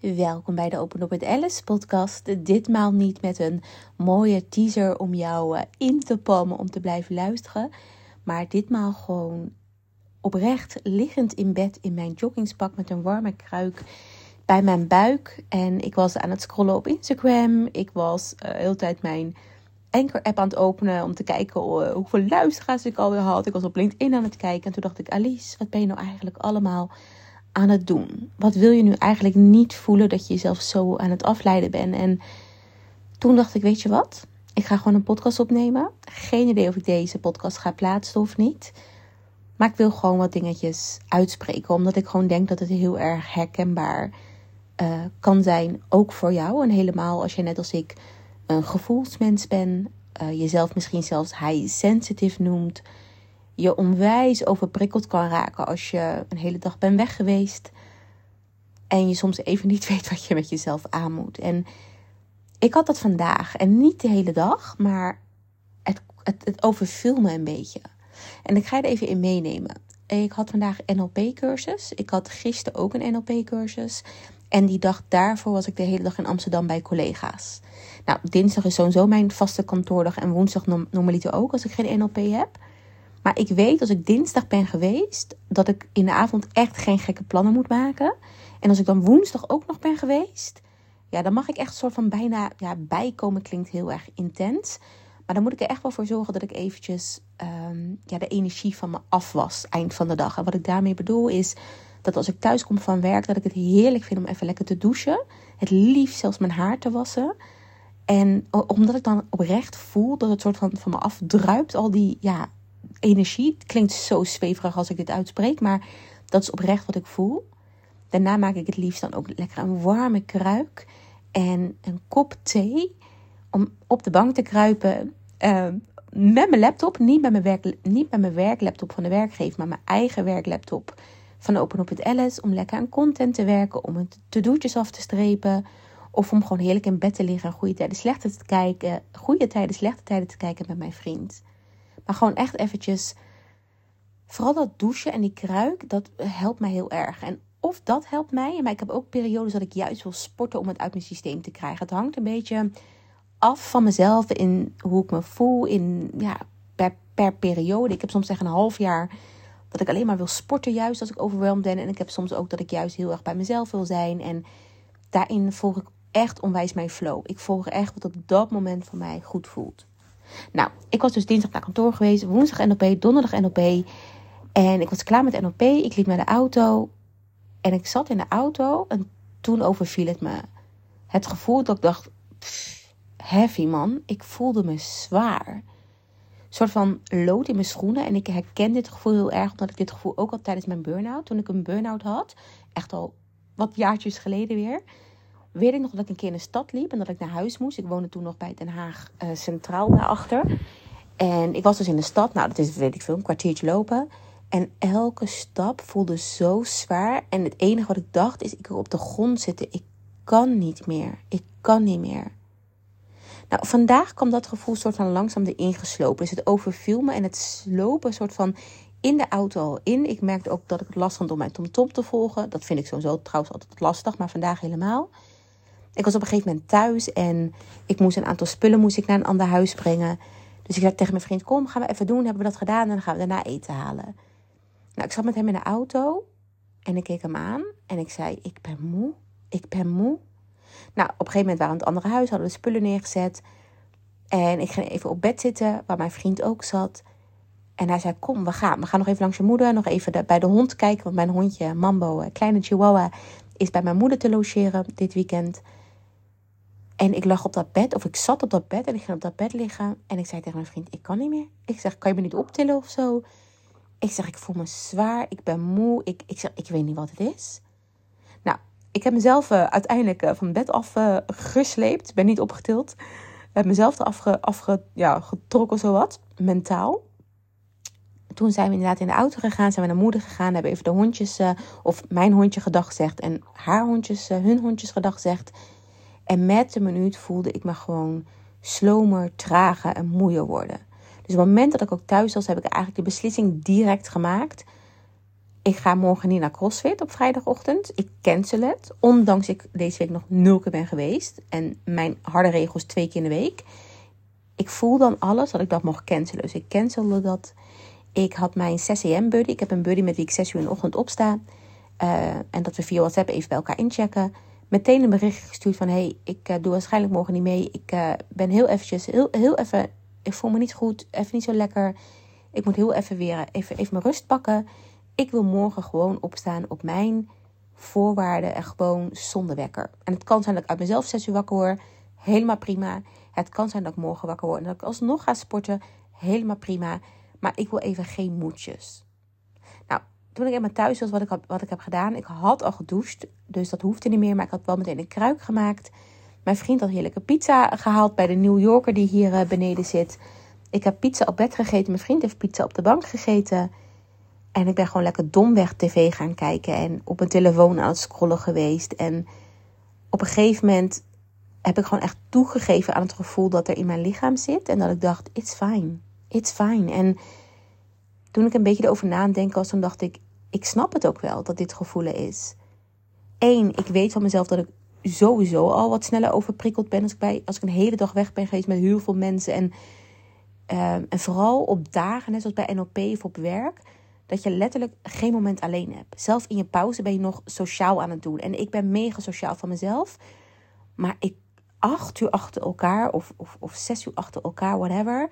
Welkom bij de Open Op het Alice podcast. Ditmaal niet met een mooie teaser om jou eh, in te palmen om te blijven luisteren. Maar ditmaal gewoon oprecht liggend in bed in mijn joggingspak met een warme kruik bij mijn buik. En ik was aan het scrollen op Instagram. Ik was uh, de hele tijd mijn Anchor-app aan het openen om te kijken uh, hoeveel luisteraars ik alweer had. Ik was op LinkedIn aan het kijken en toen dacht ik, Alice, wat ben je nou eigenlijk allemaal aan het doen? Wat wil je nu eigenlijk niet voelen dat je jezelf zo aan het afleiden bent? En toen dacht ik, weet je wat? Ik ga gewoon een podcast opnemen. Geen idee of ik deze podcast ga plaatsen of niet. Maar ik wil gewoon wat dingetjes uitspreken. Omdat ik gewoon denk dat het heel erg herkenbaar uh, kan zijn. Ook voor jou. En helemaal als je net als ik een gevoelsmens bent. Uh, jezelf misschien zelfs high sensitive noemt je onwijs overprikkeld kan raken als je een hele dag bent weg geweest. En je soms even niet weet wat je met jezelf aan moet. En ik had dat vandaag. En niet de hele dag, maar het, het, het overviel me een beetje. En ik ga je er even in meenemen. Ik had vandaag NLP-cursus. Ik had gisteren ook een NLP-cursus. En die dag daarvoor was ik de hele dag in Amsterdam bij collega's. Nou, dinsdag is sowieso mijn vaste kantoordag. En woensdag normaliter ook als ik geen NLP heb. Maar ik weet als ik dinsdag ben geweest, dat ik in de avond echt geen gekke plannen moet maken. En als ik dan woensdag ook nog ben geweest, ja, dan mag ik echt een soort van bijna ja, bijkomen. Klinkt heel erg intens. Maar dan moet ik er echt wel voor zorgen dat ik eventjes um, ja, de energie van me afwas eind van de dag. En wat ik daarmee bedoel is dat als ik thuis kom van werk, dat ik het heerlijk vind om even lekker te douchen. Het liefst zelfs mijn haar te wassen. En omdat ik dan oprecht voel dat het soort van van me afdruipt, al die ja, energie. Het klinkt zo zweverig als ik dit uitspreek, maar dat is oprecht wat ik voel. Daarna maak ik het liefst dan ook lekker een warme kruik en een kop thee om op de bank te kruipen. Uh, met mijn laptop, niet met mijn, werk, niet met mijn werklaptop van de werkgever, maar mijn eigen werklaptop van Open Op het Alice. Om lekker aan content te werken, om het to-do'tjes af te strepen. Of om gewoon heerlijk in bed te liggen en goede tijden, slechte te kijken. Goede tijden, slechte tijden te kijken met mijn vriend. Maar gewoon echt eventjes. Vooral dat douchen en die kruik, dat helpt mij heel erg. En of dat helpt mij, maar ik heb ook periodes dat ik juist wil sporten om het uit mijn systeem te krijgen. Het hangt een beetje af van mezelf in hoe ik me voel in, ja, per, per periode. Ik heb soms echt een half jaar dat ik alleen maar wil sporten, juist als ik overweldigd ben. En ik heb soms ook dat ik juist heel erg bij mezelf wil zijn. En daarin volg ik echt onwijs mijn flow. Ik volg echt wat op dat moment voor mij goed voelt. Nou, ik was dus dinsdag naar kantoor geweest, woensdag NLP, donderdag NLP. En ik was klaar met NLP. Ik liep naar de auto. En ik zat in de auto en toen overviel het me. Het gevoel dat ik dacht, heavy man. Ik voelde me zwaar. Een soort van lood in mijn schoenen. En ik herken dit gevoel heel erg, omdat ik dit gevoel ook al tijdens mijn burn-out. Toen ik een burn-out had, echt al wat jaartjes geleden weer weet ik nog dat ik een keer in de stad liep en dat ik naar huis moest. Ik woonde toen nog bij Den Haag uh, Centraal daarachter. En ik was dus in de stad. Nou, dat is, weet ik veel, een kwartiertje lopen. En elke stap voelde zo zwaar. En het enige wat ik dacht is, ik wil op de grond zitten. Ik kan niet meer. Ik kan niet meer. Nou, vandaag kwam dat gevoel soort van langzaam erin geslopen. Dus het overviel me en het slopen soort van in de auto al in. Ik merkte ook dat ik het last vond om mijn tomtom te volgen. Dat vind ik sowieso trouwens altijd lastig, maar vandaag helemaal. Ik was op een gegeven moment thuis en ik moest een aantal spullen moest ik naar een ander huis brengen. Dus ik zei tegen mijn vriend, kom, gaan we even doen. Hebben we dat gedaan en dan gaan we daarna eten halen. Nou, ik zat met hem in de auto en ik keek hem aan en ik zei, ik ben moe, ik ben moe. Nou, op een gegeven moment waren we in het andere huis, hadden we de spullen neergezet. En ik ging even op bed zitten, waar mijn vriend ook zat. En hij zei, kom, we gaan. We gaan nog even langs je moeder, nog even bij de hond kijken. Want mijn hondje, Mambo, kleine chihuahua, is bij mijn moeder te logeren dit weekend. En ik lag op dat bed, of ik zat op dat bed en ik ging op dat bed liggen. En ik zei tegen mijn vriend, ik kan niet meer. Ik zeg, kan je me niet optillen of zo? Ik zeg, ik voel me zwaar, ik ben moe. Ik, ik zeg, ik weet niet wat het is. Nou, ik heb mezelf uh, uiteindelijk uh, van bed af uh, gesleept. ben niet opgetild. heb mezelf eraf ge, afge, ja, getrokken, zowat, mentaal. Toen zijn we inderdaad in de auto gegaan, zijn we naar moeder gegaan. Hebben even de hondjes, of mijn hondje gedag gezegd en haar hondjes, hun hondjes gedag gezegd. En met de minuut voelde ik me gewoon slomer, trager en moeier worden. Dus op het moment dat ik ook thuis was, heb ik eigenlijk de beslissing direct gemaakt. ik ga morgen niet naar CrossFit op vrijdagochtend. Ik cancel het. Ondanks ik deze week nog nul keer ben geweest. En mijn harde regels twee keer in de week. Ik voel dan alles dat ik dat mocht cancelen. Dus ik cancelde dat. Ik had mijn 6am buddy. Ik heb een buddy met wie ik 6 uur in de ochtend opsta. Uh, en dat we via WhatsApp even bij elkaar inchecken. Meteen een bericht gestuurd van... hey, ik uh, doe waarschijnlijk morgen niet mee. Ik uh, ben heel eventjes... Heel, heel even... Ik voel me niet goed. Even niet zo lekker. Ik moet heel even weer even, even mijn rust pakken. Ik wil morgen gewoon opstaan op mijn voorwaarden en gewoon zonder wekker. En het kan zijn dat ik uit mezelf zes uur wakker word. Helemaal prima. Het kan zijn dat ik morgen wakker word en dat ik alsnog ga sporten. Helemaal prima. Maar ik wil even geen moedjes. Toen ik eenmaal thuis was, wat ik, wat ik heb gedaan. Ik had al gedoucht, dus dat hoefde niet meer. Maar ik had wel meteen een kruik gemaakt. Mijn vriend had heerlijke pizza gehaald bij de New Yorker die hier eh, beneden zit. Ik heb pizza op bed gegeten. Mijn vriend heeft pizza op de bank gegeten. En ik ben gewoon lekker domweg tv gaan kijken en op mijn telefoon aan het scrollen geweest. En op een gegeven moment heb ik gewoon echt toegegeven aan het gevoel dat er in mijn lichaam zit. En dat ik dacht, it's fine, it's fine. En toen ik een beetje erover nadenken was, toen dacht ik, ik snap het ook wel dat dit gevoelen is. Eén, ik weet van mezelf dat ik sowieso al wat sneller overprikkeld ben als ik, bij, als ik een hele dag weg ben geweest met heel veel mensen. En, uh, en vooral op dagen, net zoals bij NLP of op werk dat je letterlijk geen moment alleen hebt. Zelf in je pauze ben je nog sociaal aan het doen. En ik ben mega sociaal van mezelf. Maar ik acht uur achter elkaar of, of, of zes uur achter elkaar, whatever.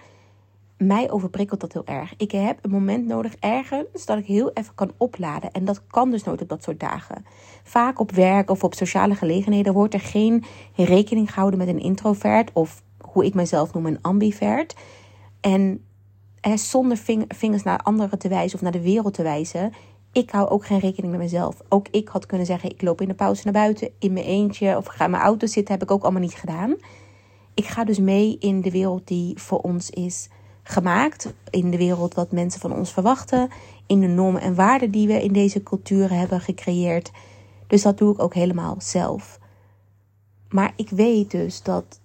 Mij overprikkelt dat heel erg. Ik heb een moment nodig ergens dat ik heel even kan opladen. En dat kan dus nooit op dat soort dagen. Vaak op werk of op sociale gelegenheden wordt er geen rekening gehouden met een introvert. Of hoe ik mezelf noem, een ambivert. En zonder vingers naar anderen te wijzen of naar de wereld te wijzen. Ik hou ook geen rekening met mezelf. Ook ik had kunnen zeggen: ik loop in de pauze naar buiten in mijn eentje of ga in mijn auto zitten. Heb ik ook allemaal niet gedaan. Ik ga dus mee in de wereld die voor ons is gemaakt. In de wereld wat mensen van ons verwachten. In de normen en waarden die we in deze culturen hebben gecreëerd. Dus dat doe ik ook helemaal zelf. Maar ik weet dus dat,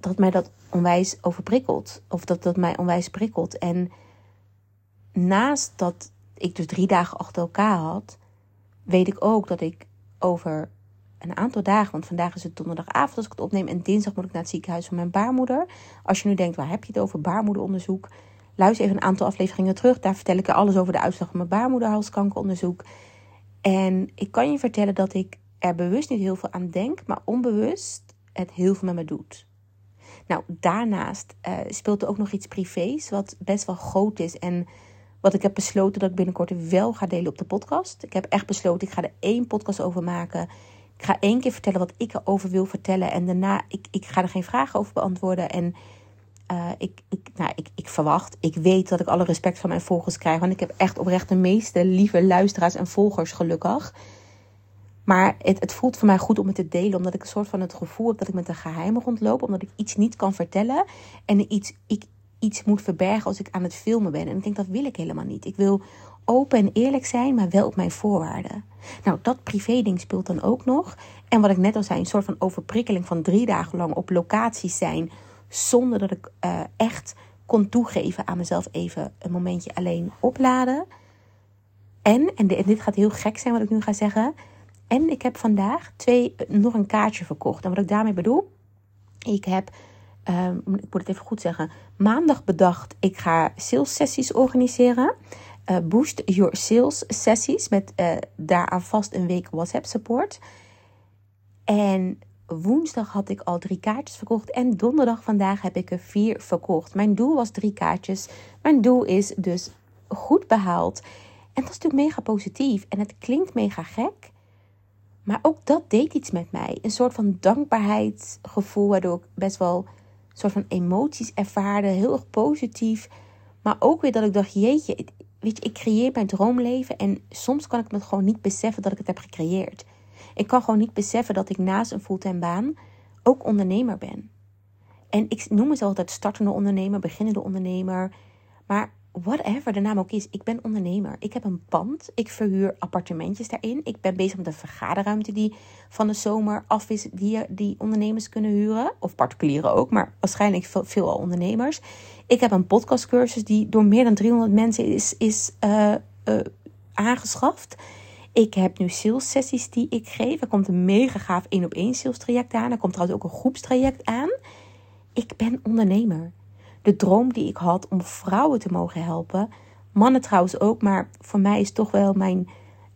dat mij dat onwijs overprikkeld. Of dat dat mij onwijs prikkelt. En naast dat ik dus drie dagen achter elkaar had, weet ik ook dat ik over een aantal dagen, want vandaag is het donderdagavond als ik het opneem en dinsdag moet ik naar het ziekenhuis van mijn baarmoeder. Als je nu denkt, waar heb je het over baarmoederonderzoek? Luister even een aantal afleveringen terug. Daar vertel ik er alles over de uitslag van mijn baarmoederhalskankeronderzoek. En ik kan je vertellen dat ik er bewust niet heel veel aan denk, maar onbewust het heel veel met me doet. Nou, daarnaast uh, speelt er ook nog iets privés, wat best wel groot is. En wat ik heb besloten dat ik binnenkort wel ga delen op de podcast. Ik heb echt besloten, ik ga er één podcast over maken. Ik ga één keer vertellen wat ik erover wil vertellen. En daarna, ik, ik ga er geen vragen over beantwoorden. En uh, ik, ik, nou, ik, ik verwacht, ik weet dat ik alle respect van mijn volgers krijg. Want ik heb echt oprecht de meeste lieve luisteraars en volgers gelukkig. Maar het, het, voelt voor mij goed om het te delen, omdat ik een soort van het gevoel heb dat ik met een geheim rondloop, omdat ik iets niet kan vertellen en iets, ik iets moet verbergen als ik aan het filmen ben. En ik denk dat wil ik helemaal niet. Ik wil open en eerlijk zijn, maar wel op mijn voorwaarden. Nou, dat privé-ding speelt dan ook nog. En wat ik net al zei, een soort van overprikkeling van drie dagen lang op locaties zijn, zonder dat ik uh, echt kon toegeven aan mezelf even een momentje alleen opladen. En, en dit gaat heel gek zijn wat ik nu ga zeggen en ik heb vandaag twee, nog een kaartje verkocht. En wat ik daarmee bedoel, ik heb, um, ik moet het even goed zeggen, maandag bedacht, ik ga sales sessies organiseren. Uh, boost your sales sessies met uh, daaraan vast een week WhatsApp support. En woensdag had ik al drie kaartjes verkocht. En donderdag vandaag heb ik er vier verkocht. Mijn doel was drie kaartjes. Mijn doel is dus goed behaald. En dat is natuurlijk mega positief. En het klinkt mega gek. Maar ook dat deed iets met mij. Een soort van dankbaarheidsgevoel, waardoor ik best wel een soort van emoties ervaarde. Heel erg positief. Maar ook weer dat ik dacht, jeetje, weet je, ik creëer mijn droomleven. En soms kan ik me gewoon niet beseffen dat ik het heb gecreëerd. Ik kan gewoon niet beseffen dat ik naast een fulltime baan ook ondernemer ben. En ik noem mezelf altijd startende ondernemer, beginnende ondernemer. Maar whatever de naam ook is, ik ben ondernemer. Ik heb een pand. Ik verhuur appartementjes daarin. Ik ben bezig met een vergaderruimte die van de zomer af is, die, die ondernemers kunnen huren. Of particulieren ook, maar waarschijnlijk veel, veel al ondernemers. Ik heb een podcastcursus die door meer dan 300 mensen is, is uh, uh, aangeschaft. Ik heb nu sales sessies die ik geef. Er komt een mega gaaf één op één sales traject aan. Er komt trouwens ook een groepstraject aan. Ik ben ondernemer. De droom die ik had om vrouwen te mogen helpen. Mannen trouwens ook. Maar voor mij is toch wel mijn.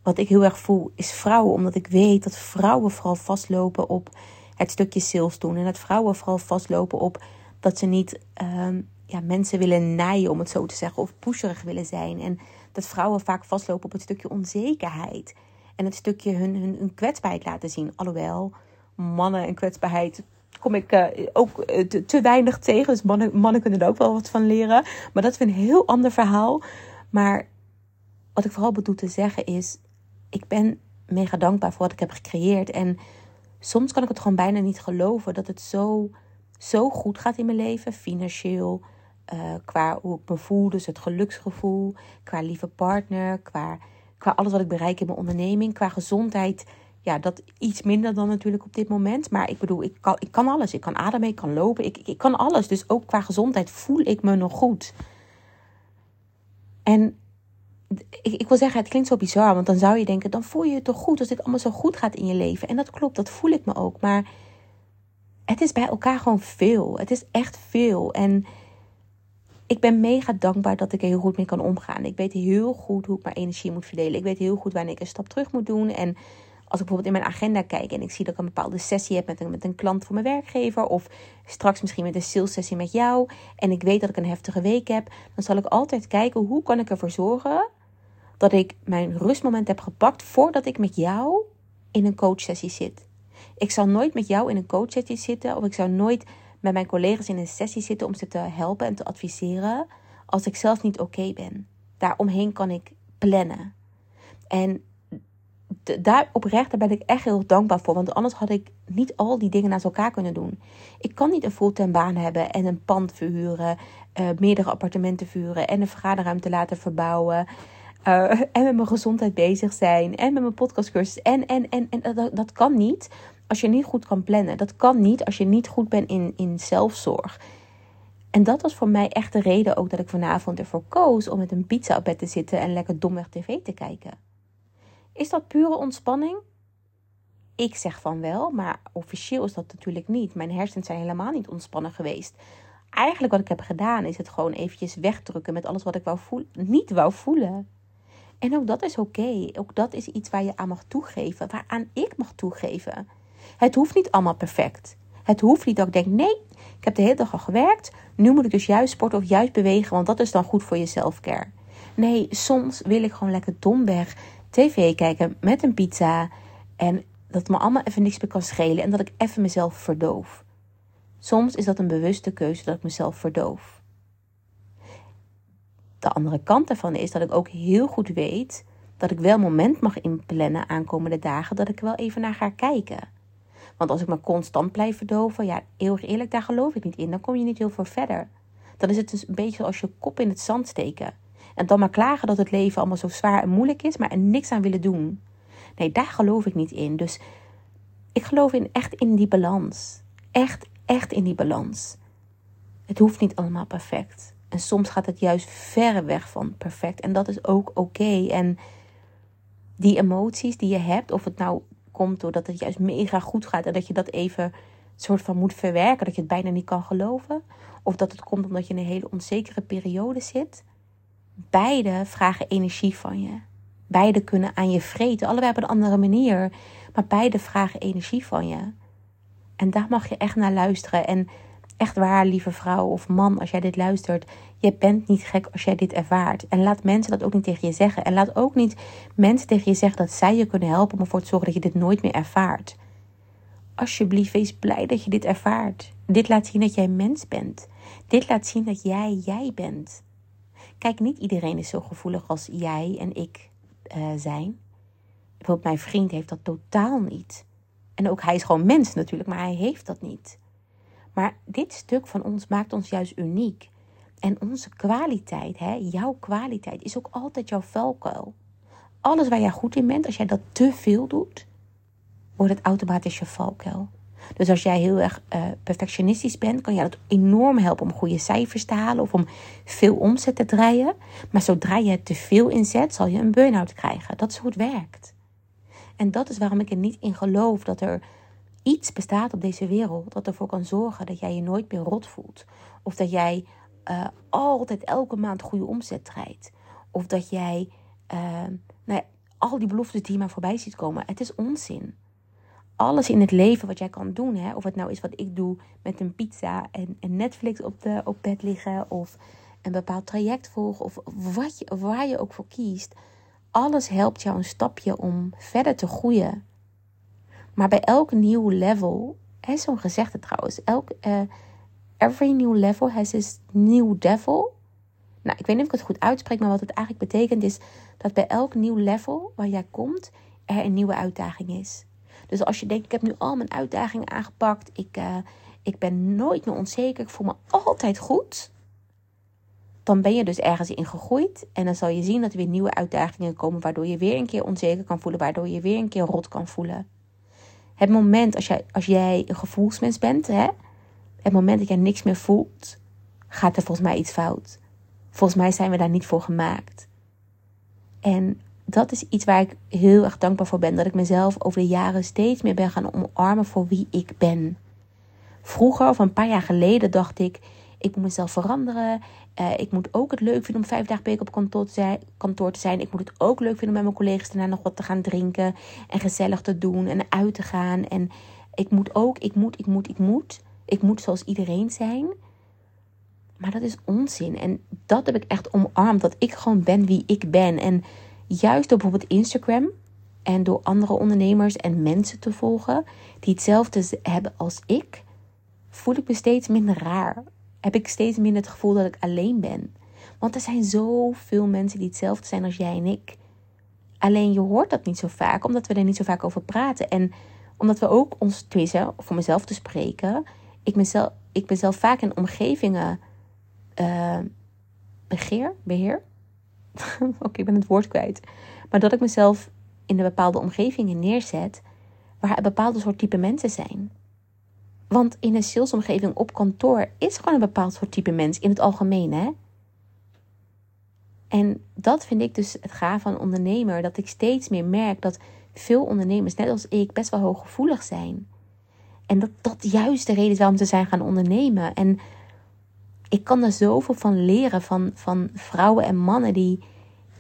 Wat ik heel erg voel, is vrouwen. Omdat ik weet dat vrouwen vooral vastlopen op het stukje sales doen. En dat vrouwen vooral vastlopen op dat ze niet ehm, ja, mensen willen naaien, om het zo te zeggen. Of pusherig willen zijn. En dat vrouwen vaak vastlopen op het stukje onzekerheid. En het stukje hun, hun, kwetsbaarheid laten zien. Alhoewel, mannen en kwetsbaarheid kom ik uh, ook eh, te, te, weinig tegen. Dus mannen, mannen kunnen er ook wel wat van leren. Maar dat is een heel ander verhaal. Maar wat ik vooral bedoel te zeggen is... Ik ben mega dankbaar voor wat ik heb gecreëerd. En soms kan ik het gewoon bijna niet geloven dat het zo, zo goed gaat in mijn leven. Financieel, uh, qua hoe ik me voel, dus het geluksgevoel, qua lieve partner, qua, qua alles wat ik bereik in mijn onderneming, qua gezondheid. Ja, dat iets minder dan natuurlijk op dit moment. Maar ik bedoel, ik kan, ik kan alles. Ik kan ademen, ik kan lopen, ik, ik kan alles. Dus ook qua gezondheid voel ik me nog goed. En ik, ik wil zeggen, het klinkt zo bizar, want dan zou je denken, dan voel je je toch goed als dit allemaal zo goed gaat in je leven. En dat klopt, dat voel ik me ook. Maar het is bij elkaar gewoon veel. Het is echt veel. En ik ben mega dankbaar dat ik er heel goed mee kan omgaan. Ik weet heel goed hoe ik mijn energie moet verdelen. Ik weet heel goed wanneer ik een stap terug moet doen. En als ik bijvoorbeeld in mijn agenda kijk en ik zie dat ik een bepaalde sessie heb met een, met een klant voor mijn werkgever. Of straks misschien met een sales sessie met jou. En ik weet dat ik een heftige week heb. Dan zal ik altijd kijken hoe kan ik ervoor zorgen dat ik mijn rustmoment heb gepakt voordat ik met jou in een coachsessie zit. Ik zal nooit met jou in een coachsessie zitten. Of ik zou nooit met mijn collega's in een sessie zitten om ze te helpen en te adviseren als ik zelf niet oké ben. Daaromheen kan ik plannen. En daar oprecht daar ben ik echt heel dankbaar voor. Want anders had ik niet al die dingen naast elkaar kunnen doen. Ik kan niet een fulltime baan hebben en een pand verhuren, uh, meerdere appartementen verhuren en een vergaderruimte laten verbouwen. Uh, en met mijn gezondheid bezig zijn. En met mijn podcastcursus. En, en, en, en dat, dat kan niet als je niet goed kan plannen. Dat kan niet als je niet goed bent in, in zelfzorg. En dat was voor mij echt de reden ook dat ik vanavond ervoor koos om met een pizza op bed te zitten en lekker domweg tv te kijken. Is dat pure ontspanning? Ik zeg van wel, maar officieel is dat natuurlijk niet. Mijn hersenen zijn helemaal niet ontspannen geweest. Eigenlijk wat ik heb gedaan is het gewoon eventjes wegdrukken met alles wat ik wou voelen, niet wou voelen. En ook dat is oké. Ook dat is iets waar je aan mag toegeven, waaraan ik mag toegeven. Het hoeft niet allemaal perfect. Het hoeft niet dat ik denk, nee, ik heb de hele dag al gewerkt. Nu moet ik dus juist sporten of juist bewegen, want dat is dan goed voor je selfcare. Nee, soms wil ik gewoon lekker domweg tv kijken met een pizza. En dat me allemaal even niks meer kan schelen en dat ik even mezelf verdoof. Soms is dat een bewuste keuze dat ik mezelf verdoof. De andere kant daarvan is dat ik ook heel goed weet dat ik wel moment mag inplannen aankomende dagen dat ik wel even naar ga kijken. Want als ik me constant blijf verdoven, ja, heel eerlijk, daar geloof ik niet in. Dan kom je niet heel veel verder. Dan is het dus een beetje als je kop in het zand steken. En dan maar klagen dat het leven allemaal zo zwaar en moeilijk is, maar er niks aan willen doen. Nee, daar geloof ik niet in. Dus ik geloof in echt in die balans. Echt, echt in die balans. Het hoeft niet allemaal perfect. En soms gaat het juist verre weg van perfect. En dat is ook oké. En die emoties die je hebt, of het nou komt doordat het juist mega goed gaat en dat je dat even soort van moet verwerken, dat je het bijna niet kan geloven, of dat het komt omdat je in een hele onzekere periode zit. Beide vragen energie van je. Beide kunnen aan je vreten, allebei op een andere manier, maar beide vragen energie van je. En daar mag je echt naar luisteren. En echt waar, lieve vrouw of man, als jij dit luistert, je bent niet gek als jij dit ervaart. En laat mensen dat ook niet tegen je zeggen. En laat ook niet mensen tegen je zeggen dat zij je kunnen helpen om ervoor te zorgen dat je dit nooit meer ervaart. Alsjeblieft, wees blij dat je dit ervaart. Dit laat zien dat jij mens bent. Dit laat zien dat jij jij bent. Kijk, niet iedereen is zo gevoelig als jij en ik uh, zijn. Bijvoorbeeld mijn vriend heeft dat totaal niet. En ook hij is gewoon mens natuurlijk, maar hij heeft dat niet. Maar dit stuk van ons maakt ons juist uniek. En onze kwaliteit, hè, jouw kwaliteit, is ook altijd jouw valkuil. Alles waar jij goed in bent, als jij dat te veel doet, wordt het automatisch je valkuil. Dus als jij heel erg uh, perfectionistisch bent, kan jij dat enorm helpen om goede cijfers te halen of om veel omzet te draaien. Maar zodra je te veel inzet, zal je een burn-out krijgen. Dat is hoe het werkt. En dat is waarom ik er niet in geloof dat er iets bestaat op deze wereld dat ervoor kan zorgen dat jij je nooit meer rot voelt. Of dat jij uh, altijd elke maand goede omzet draait. Of dat jij uh, nou ja, al die beloftes die je maar voorbij ziet komen. Het is onzin. Alles in het leven wat jij kan doen, hè, of het nou is wat ik doe met een pizza en, en Netflix op, de, op bed liggen, of een bepaald traject volgen, of wat je, waar je ook voor kiest. Alles helpt jou een stapje om verder te groeien. Maar bij elk nieuw level, zo'n gezegde trouwens, elk, uh, every new level has its new devil. Nou, ik weet niet of ik het goed uitspreek, maar wat het eigenlijk betekent is dat bij elk nieuw level waar jij komt, er een nieuwe uitdaging is. Dus als je denkt, ik heb nu al mijn uitdagingen aangepakt, ik, uh, ik ben nooit meer onzeker, ik voel me altijd goed, dan ben je dus ergens in gegroeid. En dan zal je zien dat er weer nieuwe uitdagingen komen, waardoor je weer een keer onzeker kan voelen, waardoor je weer een keer rot kan voelen. Het moment als jij, als jij een gevoelsmens bent, hè, het moment dat jij niks meer voelt, gaat er volgens mij iets fout. Volgens mij zijn we daar niet voor gemaakt. En dat is iets waar ik heel erg dankbaar voor ben. Dat ik mezelf over de jaren steeds meer ben gaan omarmen voor wie ik ben. Vroeger, of een paar jaar geleden, dacht ik: ik moet mezelf veranderen. Uh, ik moet ook het leuk vinden om vijf dagen per week op kantoor te, zijn, kantoor te zijn. Ik moet het ook leuk vinden om met mijn collega's daarna nog wat te gaan drinken. En gezellig te doen en uit te gaan. En ik moet ook, ik moet, ik moet, ik moet. Ik moet zoals iedereen zijn. Maar dat is onzin. En dat heb ik echt omarmd. Dat ik gewoon ben wie ik ben. En juist door bijvoorbeeld Instagram en door andere ondernemers en mensen te volgen die hetzelfde hebben als ik, voel ik me steeds minder raar. Heb ik steeds minder het gevoel dat ik alleen ben. Want er zijn zoveel mensen die hetzelfde zijn als jij en ik. Alleen je hoort dat niet zo vaak, omdat we er niet zo vaak over praten. En omdat we ook ons, tenminste, voor mezelf te spreken, ik, mezelf, ik ben zelf vaak in omgevingen uh, begeer, beheer. Oké, ik ben het woord kwijt. Maar dat ik mezelf in bepaalde omgevingen neerzet waar een bepaalde soort type mensen zijn. Want in een salesomgeving op kantoor is gewoon een bepaald soort type mens in het algemeen, hè? En dat vind ik dus het gaaf van ondernemer. Dat ik steeds meer merk dat veel ondernemers, net als ik, best wel hooggevoelig zijn. En dat dat juist de reden is waarom ze zijn gaan ondernemen. En ik kan er zoveel van leren van, van vrouwen en mannen die,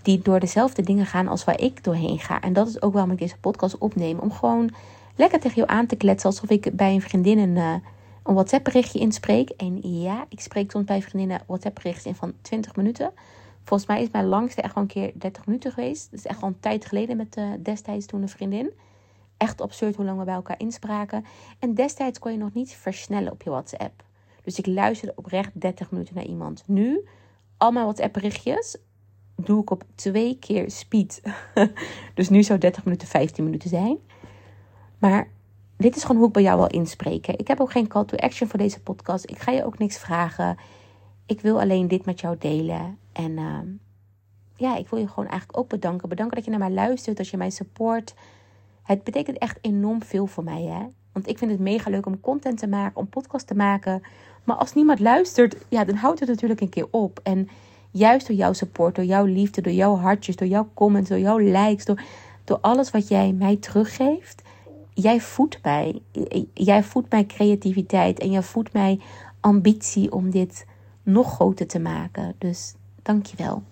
die door dezelfde dingen gaan als waar ik doorheen ga. En dat is ook waarom ik deze podcast opneem. Om gewoon lekker tegen jou aan te kletsen alsof ik bij een vriendin een, uh, een WhatsApp berichtje inspreek. En ja, ik spreek soms bij vriendinnen WhatsApp berichtjes in van 20 minuten. Volgens mij is mijn langste echt gewoon een keer 30 minuten geweest. Dat is echt al een tijd geleden met uh, destijds toen een vriendin. Echt absurd hoe lang we bij elkaar inspraken. En destijds kon je nog niet versnellen op je WhatsApp. Dus ik luisterde oprecht 30 minuten naar iemand. Nu, al mijn WhatsApp berichtjes doe ik op twee keer speed. dus nu zou 30 minuten 15 minuten zijn. Maar dit is gewoon hoe ik bij jou wil inspreken. Ik heb ook geen call to action voor deze podcast. Ik ga je ook niks vragen. Ik wil alleen dit met jou delen. En uh, ja, ik wil je gewoon eigenlijk ook bedanken. Bedanken dat je naar mij luistert, dat je mij support. Het betekent echt enorm veel voor mij, hè. Want ik vind het mega leuk om content te maken, om podcast te maken. Maar als niemand luistert, ja, dan houdt het natuurlijk een keer op. En juist door jouw support, door jouw liefde, door jouw hartjes, door jouw comments, door jouw likes, door, door alles wat jij mij teruggeeft. Jij voedt mij. Jij voedt mij creativiteit en jij voedt mij ambitie om dit nog groter te maken. Dus dankjewel.